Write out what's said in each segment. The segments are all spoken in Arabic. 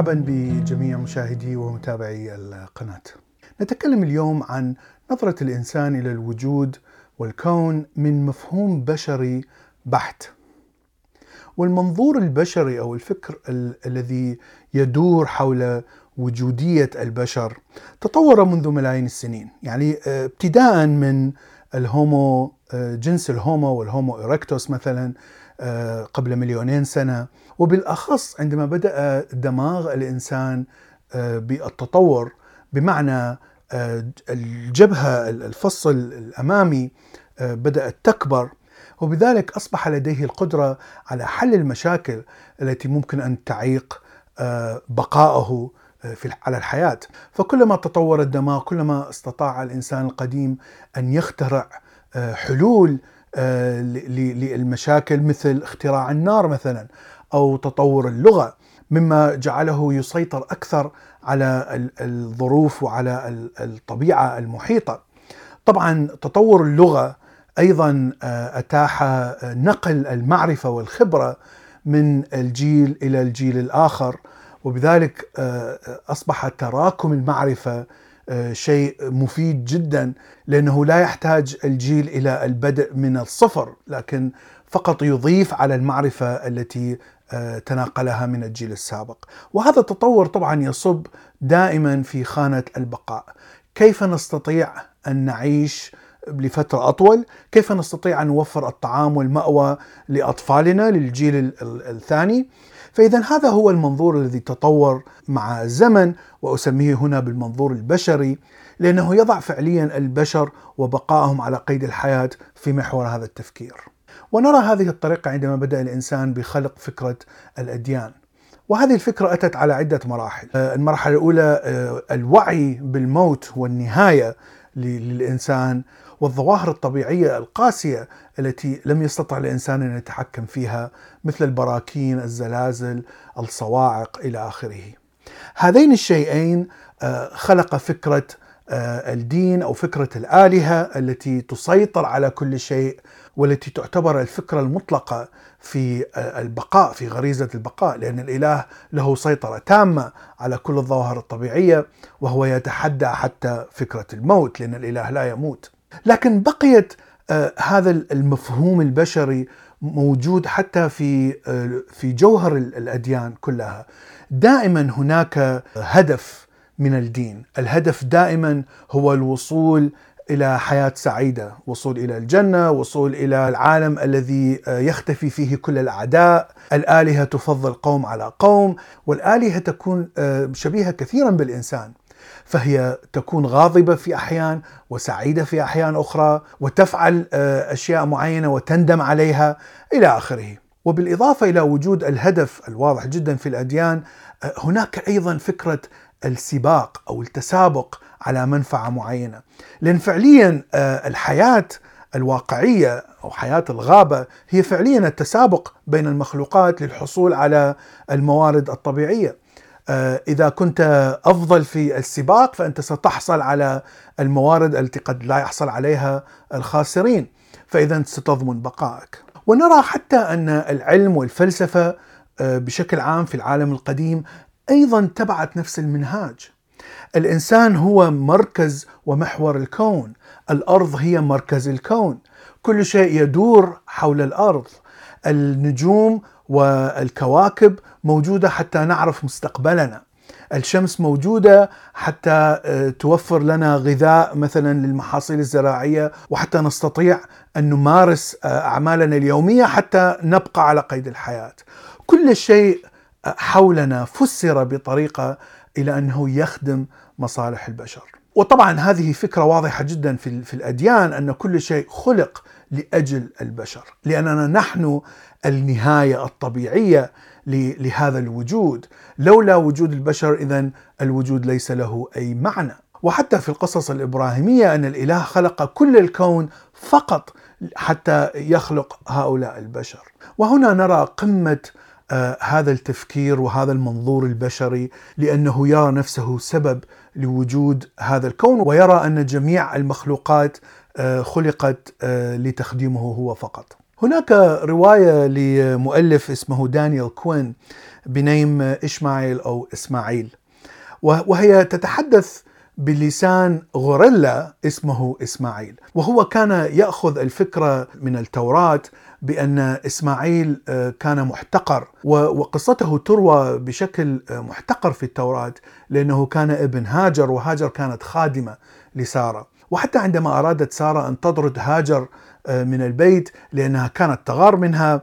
مرحبا بجميع مشاهدي ومتابعي القناة. نتكلم اليوم عن نظرة الإنسان إلى الوجود والكون من مفهوم بشري بحت. والمنظور البشري أو الفكر ال- الذي يدور حول وجودية البشر تطور منذ ملايين السنين، يعني آه، ابتداء من الهومو جنس الهومو والهومو إيركتوس مثلا آه، قبل مليونين سنة. وبالأخص عندما بدأ دماغ الإنسان آه، بالتطور بمعنى آه، الجبهة الفص الأمامي بدأت تكبر. وبذلك أصبح لديه القدرة على حل المشاكل التي ممكن أن تعيق بقائه في على الحياة. فكلما تطور الدماغ كلما استطاع الإنسان القديم أن يخترع حلول آه، ل- ل- للمشاكل مثل اختراع النار مثلا أو تطور اللغة مما جعله يسيطر أكثر على ال- الظروف وعلى ال- الطبيعة المحيطة. طبعا تطور اللغة أيضا آه، أتاح آه، نقل المعرفة والخبرة من الجيل إلى الجيل الآخر وبذلك آه، أصبح تراكم المعرفة آه، شيء مفيد جدا لأنه لا يحتاج الجيل إلى البدء من الصفر لكن فقط يضيف على المعرفة التي آه، تناقلها من الجيل السابق. وهذا التطور طبعا يصب دائما في خانة البقاء. كيف نستطيع أن نعيش لفترة أطول؟ كيف نستطيع أن نوفر الطعام والمأوى لأطفالنا للجيل ال- ال- الثاني؟ فإذا هذا هو المنظور الذي تطور مع الزمن وأسميه هنا بالمنظور البشري لأنه يضع فعليا البشر وبقائهم على قيد الحياة في محور هذا التفكير. ونرى هذه الطريقة عندما بدأ الإنسان بخلق فكرة الأديان. وهذه الفكرة أتت على عدة مراحل. آه، المرحلة الأولى آه، الوعي بالموت والنهاية ل- للإنسان والظواهر الطبيعية القاسية التي لم يستطع الإنسان أن يتحكم فيها مثل البراكين، الزلازل، الصواعق إلى آخره. هذين الشيئين آه، خلق فكرة آه، الدين أو فكرة الآلهة التي تسيطر على كل شيء والتي تعتبر الفكرة المطلقة في آه، البقاء في غريزة البقاء لأن الإله له سيطرة تامة على كل الظواهر الطبيعية وهو يتحدى حتى فكرة الموت لأن الإله لا يموت. لكن بقيت آه، هذا المفهوم البشري موجود حتى في آه، في جوهر الأديان كلها. دائما هناك هدف من الدين، الهدف دائما هو الوصول إلى حياة سعيدة، وصول إلى الجنة، وصول إلى العالم الذي آه، يختفي فيه كل الأعداء، الآلهة تفضل قوم على قوم، والآلهة تكون شبيهة كثيرا بالإنسان. فهي تكون غاضبة في أحيان وسعيدة في أحيان أخرى وتفعل آه، أشياء معينة وتندم عليها إلى آخره. وبالإضافة إلى وجود الهدف الواضح جدا في الأديان آه، هناك أيضا فكرة السباق أو التسابق على منفعة معينة. لأن فعليا آه، الحياة الواقعية أو حياة الغابة هي فعليا التسابق بين المخلوقات للحصول على الموارد الطبيعية. آه، إذا كنت أفضل في السباق فأنت ستحصل على الموارد التي قد لا يحصل عليها الخاسرين. فإذا ستضمن بقائك. ونرى حتى أن العلم والفلسفة آه، بشكل عام في العالم القديم أيضا تبعت نفس المنهاج. الإنسان هو مركز ومحور الكون. الأرض هي مركز الكون. كل شيء يدور حول الأرض. النجوم والكواكب موجودة حتى نعرف مستقبلنا الشمس موجودة حتى آه، توفر لنا غذاء مثلا للمحاصيل الزراعية وحتى نستطيع أن نمارس آه، أعمالنا اليومية حتى نبقى على قيد الحياة. كل شيء آه، حولنا فسر بطريقة إلى أنه يخدم مصالح البشر. وطبعا هذه فكرة واضحة جدا في في الأديان أن كل شيء خلق لأجل البشر، لأننا نحن النهاية الطبيعية لهذا الوجود، لولا وجود البشر اذا الوجود ليس له أي معنى. وحتى في القصص الإبراهيمية أن الإله خلق كل الكون فقط حتى يخلق هؤلاء البشر. وهنا نرى قمة آه، هذا التفكير وهذا المنظور البشري لأنه يرى نفسه سبب لوجود هذا الكون ويرى أن جميع المخلوقات خلقت آه، لتخديمه هو فقط. هناك رواية لمؤلف اسمه دانيال كوين بنيم إشماعيل أو إسماعيل وهي تتحدث بلسان غوريلا اسمه إسماعيل وهو كان يأخذ الفكرة من التوراة بأن إسماعيل آه، كان محتقر وقصته تروى بشكل آه، محتقر في التوراة لأنه كان ابن هاجر وهاجر كانت خادمة لسارة وحتى عندما أرادت سارة أن تطرد هاجر آه، من البيت لأنها كانت تغار منها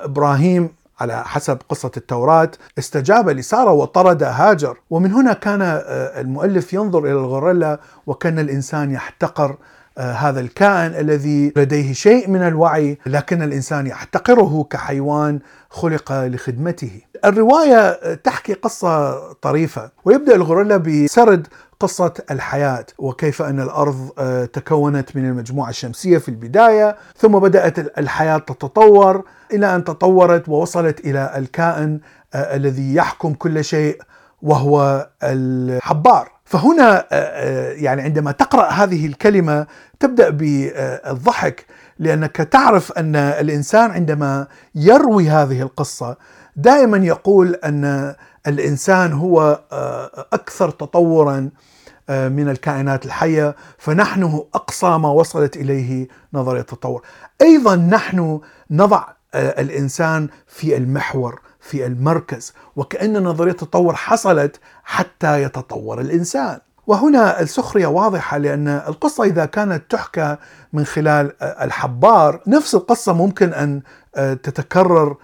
إبراهيم على حسب قصة التوراة استجاب لسارة وطرد هاجر ومن هنا كان آه، المؤلف ينظر إلى الغوريلا وكأن الإنسان يحتقر آه، هذا الكائن الذي لديه شيء من الوعي لكن الإنسان يحتقره كحيوان خلق لخدمته. الرواية آه، تحكي قصة طريفة ويبدأ الغوريلا بسرد قصة الحياة وكيف أن الأرض آه، تكونت من المجموعة الشمسية في البداية ثم بدأت الحياة تتطور إلى أن تطورت ووصلت إلى الكائن آه، الذي يحكم كل شيء وهو الحبار. فهنا آه، يعني عندما تقرأ هذه الكلمة تبدأ بالضحك لأنك تعرف أن الإنسان عندما يروي هذه القصة دائما يقول أن الإنسان هو آه، أكثر تطورا آه، من الكائنات الحية فنحن أقصى ما وصلت إليه نظرية التطور. أيضا نحن نضع آه، الإنسان في المحور في المركز وكأن نظرية التطور حصلت حتى يتطور الإنسان. وهنا السخرية واضحة لأن القصة إذا كانت تحكى من خلال الحبار نفس القصة ممكن أن تتكرر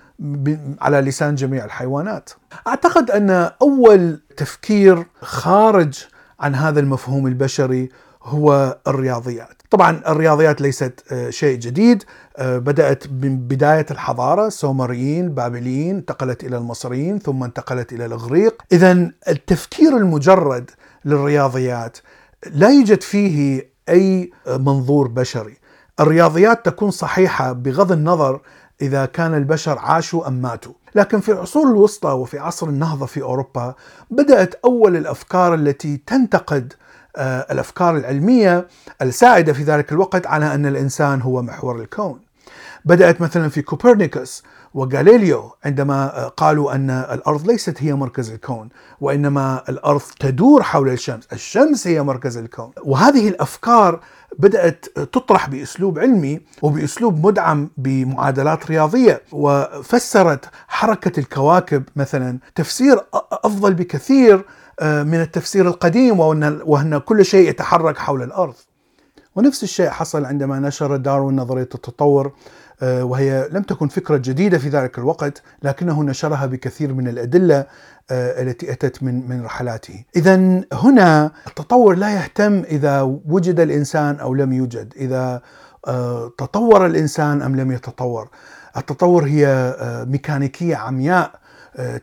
على لسان جميع الحيوانات. أعتقد أن أول تفكير خارج عن هذا المفهوم البشري هو الرياضيات. طبعا الرياضيات ليست آه، شيء جديد آه، بدأت من بداية الحضارة السومريين البابليين انتقلت إلى المصريين ثم انتقلت إلى الإغريق. اذا التفكير المجرد للرياضيات لا يوجد فيه أي منظور بشري. الرياضيات تكون صحيحة بغض النظر إذا كان البشر عاشوا أم ماتوا. لكن في العصور الوسطى وفي عصر النهضة في أوروبا بدأت أول الأفكار التي تنتقد آه، الأفكار العلمية السائده في ذلك الوقت على أن الإنسان هو محور الكون. بدأت مثلا في كوبرنيكوس وغاليليو عندما آه، قالوا أن الأرض ليست هي مركز الكون وإنما الأرض تدور حول الشمس، الشمس هي مركز الكون، وهذه الأفكار بدأت تطرح بأسلوب علمي وبأسلوب مدعم بمعادلات رياضية وفسرت حركة الكواكب مثلا تفسير أفضل بكثير آه، من التفسير القديم وأن كل شيء يتحرك حول الأرض. ونفس الشيء حصل عندما نشر داروين نظرية التطور آه، وهي لم تكن فكرة جديدة في ذلك الوقت لكنه نشرها بكثير من الأدلة آه، التي أتت من من رحلاته. إذا هنا التطور لا يهتم إذا وجد الإنسان أو لم يوجد إذا آه، تطور الإنسان أم لم يتطور. التطور هي ميكانيكية عمياء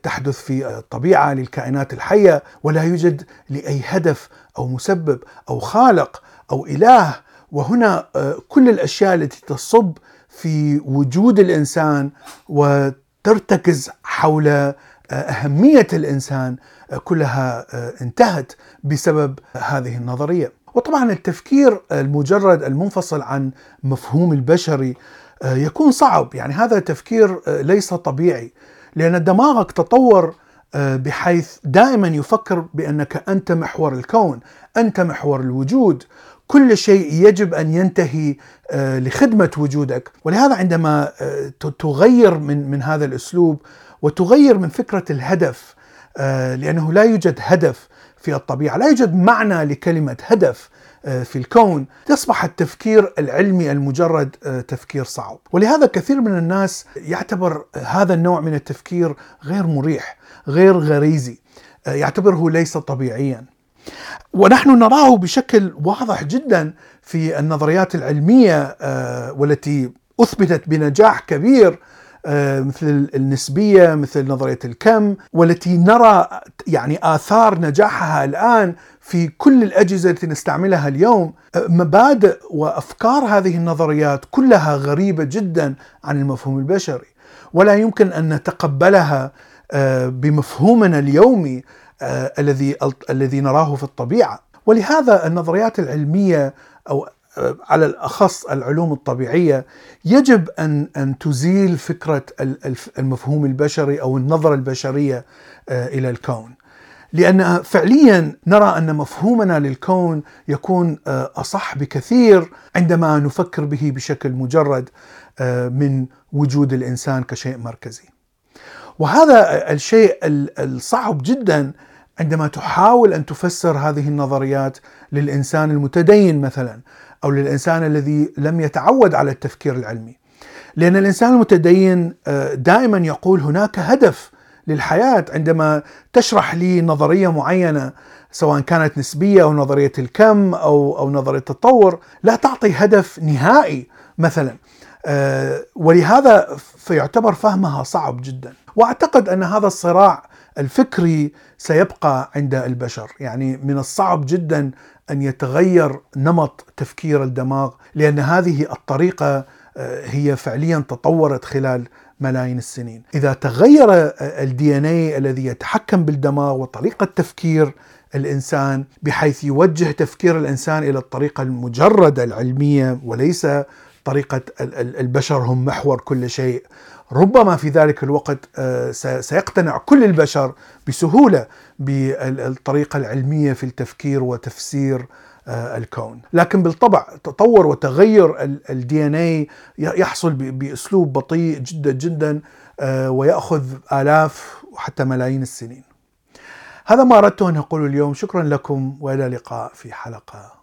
تحدث في الطبيعة للكائنات الحية ولا يوجد لأي هدف أو مسبب أو خالق أو إله. وهنا كل الأشياء التي تصب في وجود الإنسان وترتكز حول آه، أهمية الإنسان آه، كلها آه، انتهت بسبب هذه النظرية. وطبعا التفكير المجرد المنفصل عن مفهوم البشري يكون صعب، يعني هذا تفكير ليس طبيعي. لأن دماغك تطور بحيث دائما يفكر بأنك أنت محور الكون، أنت محور الوجود، كل شيء يجب أن ينتهي آه، لخدمة وجودك. ولهذا عندما آه، تغير من من هذا الأسلوب وتغير من فكرة الهدف آه، لأنه لا يوجد هدف في الطبيعة، لا يوجد معنى لكلمة هدف في الكون. تصبح التفكير العلمي المجرد تفكير صعب. ولهذا كثير من الناس يعتبر هذا النوع من التفكير غير مريح غير غريزي يعتبره ليس طبيعيا. ونحن نراه بشكل واضح جدا في النظريات العلمية آه، والتي أثبتت بنجاح كبير آه، مثل النسبية مثل نظرية الكم والتي نرى يعني آثار نجاحها الآن في كل الأجهزة التي نستعملها اليوم. آه، مبادئ وأفكار هذه النظريات كلها غريبة جدا عن المفهوم البشري. ولا يمكن أن نتقبلها بمفهومنا اليومي آه، الذي الذي نراه في الطبيعة. ولهذا النظريات العلمية أو على الأخص العلوم الطبيعية يجب أن أن تزيل فكرة المفهوم البشري أو النظرة البشرية إلى الكون. لأن فعليا نرى أن مفهومنا للكون يكون أصح بكثير عندما نفكر به بشكل مجرد من وجود الإنسان كشيء مركزي. وهذا الشيء الصعب جدا عندما تحاول أن تفسر هذه النظريات للإنسان المتدين مثلا أو للإنسان الذي لم يتعود على التفكير العلمي. لأن الإنسان المتدين دائما يقول هناك هدف للحياة عندما تشرح لي نظرية معينة سواء كانت نسبية أو نظرية الكم أو أو نظرية التطور لا تعطي هدف نهائي مثلا. ولهذا فيعتبر فهمها صعب جدا. وأعتقد أن هذا الصراع الفكري سيبقى عند البشر. يعني من الصعب جدا أن يتغير نمط تفكير الدماغ لأن هذه الطريقة هي فعليا تطورت خلال ملايين السنين. إذا تغير الدي ان الذي يتحكم بالدماغ وطريقة تفكير الإنسان بحيث يوجه تفكير الإنسان إلى الطريقة المجردة العلمية وليس طريقة البشر هم محور كل شيء. ربما في ذلك الوقت سيقتنع كل البشر بسهولة بالطريقة العلمية في التفكير وتفسير الكون. لكن بالطبع تطور وتغير الدي ان اي يحصل بأسلوب بطيء جدا جدا ويأخذ آلاف وحتى ملايين السنين. هذا ما اردت أن اقوله اليوم. شكرا لكم وإلى اللقاء في حلقة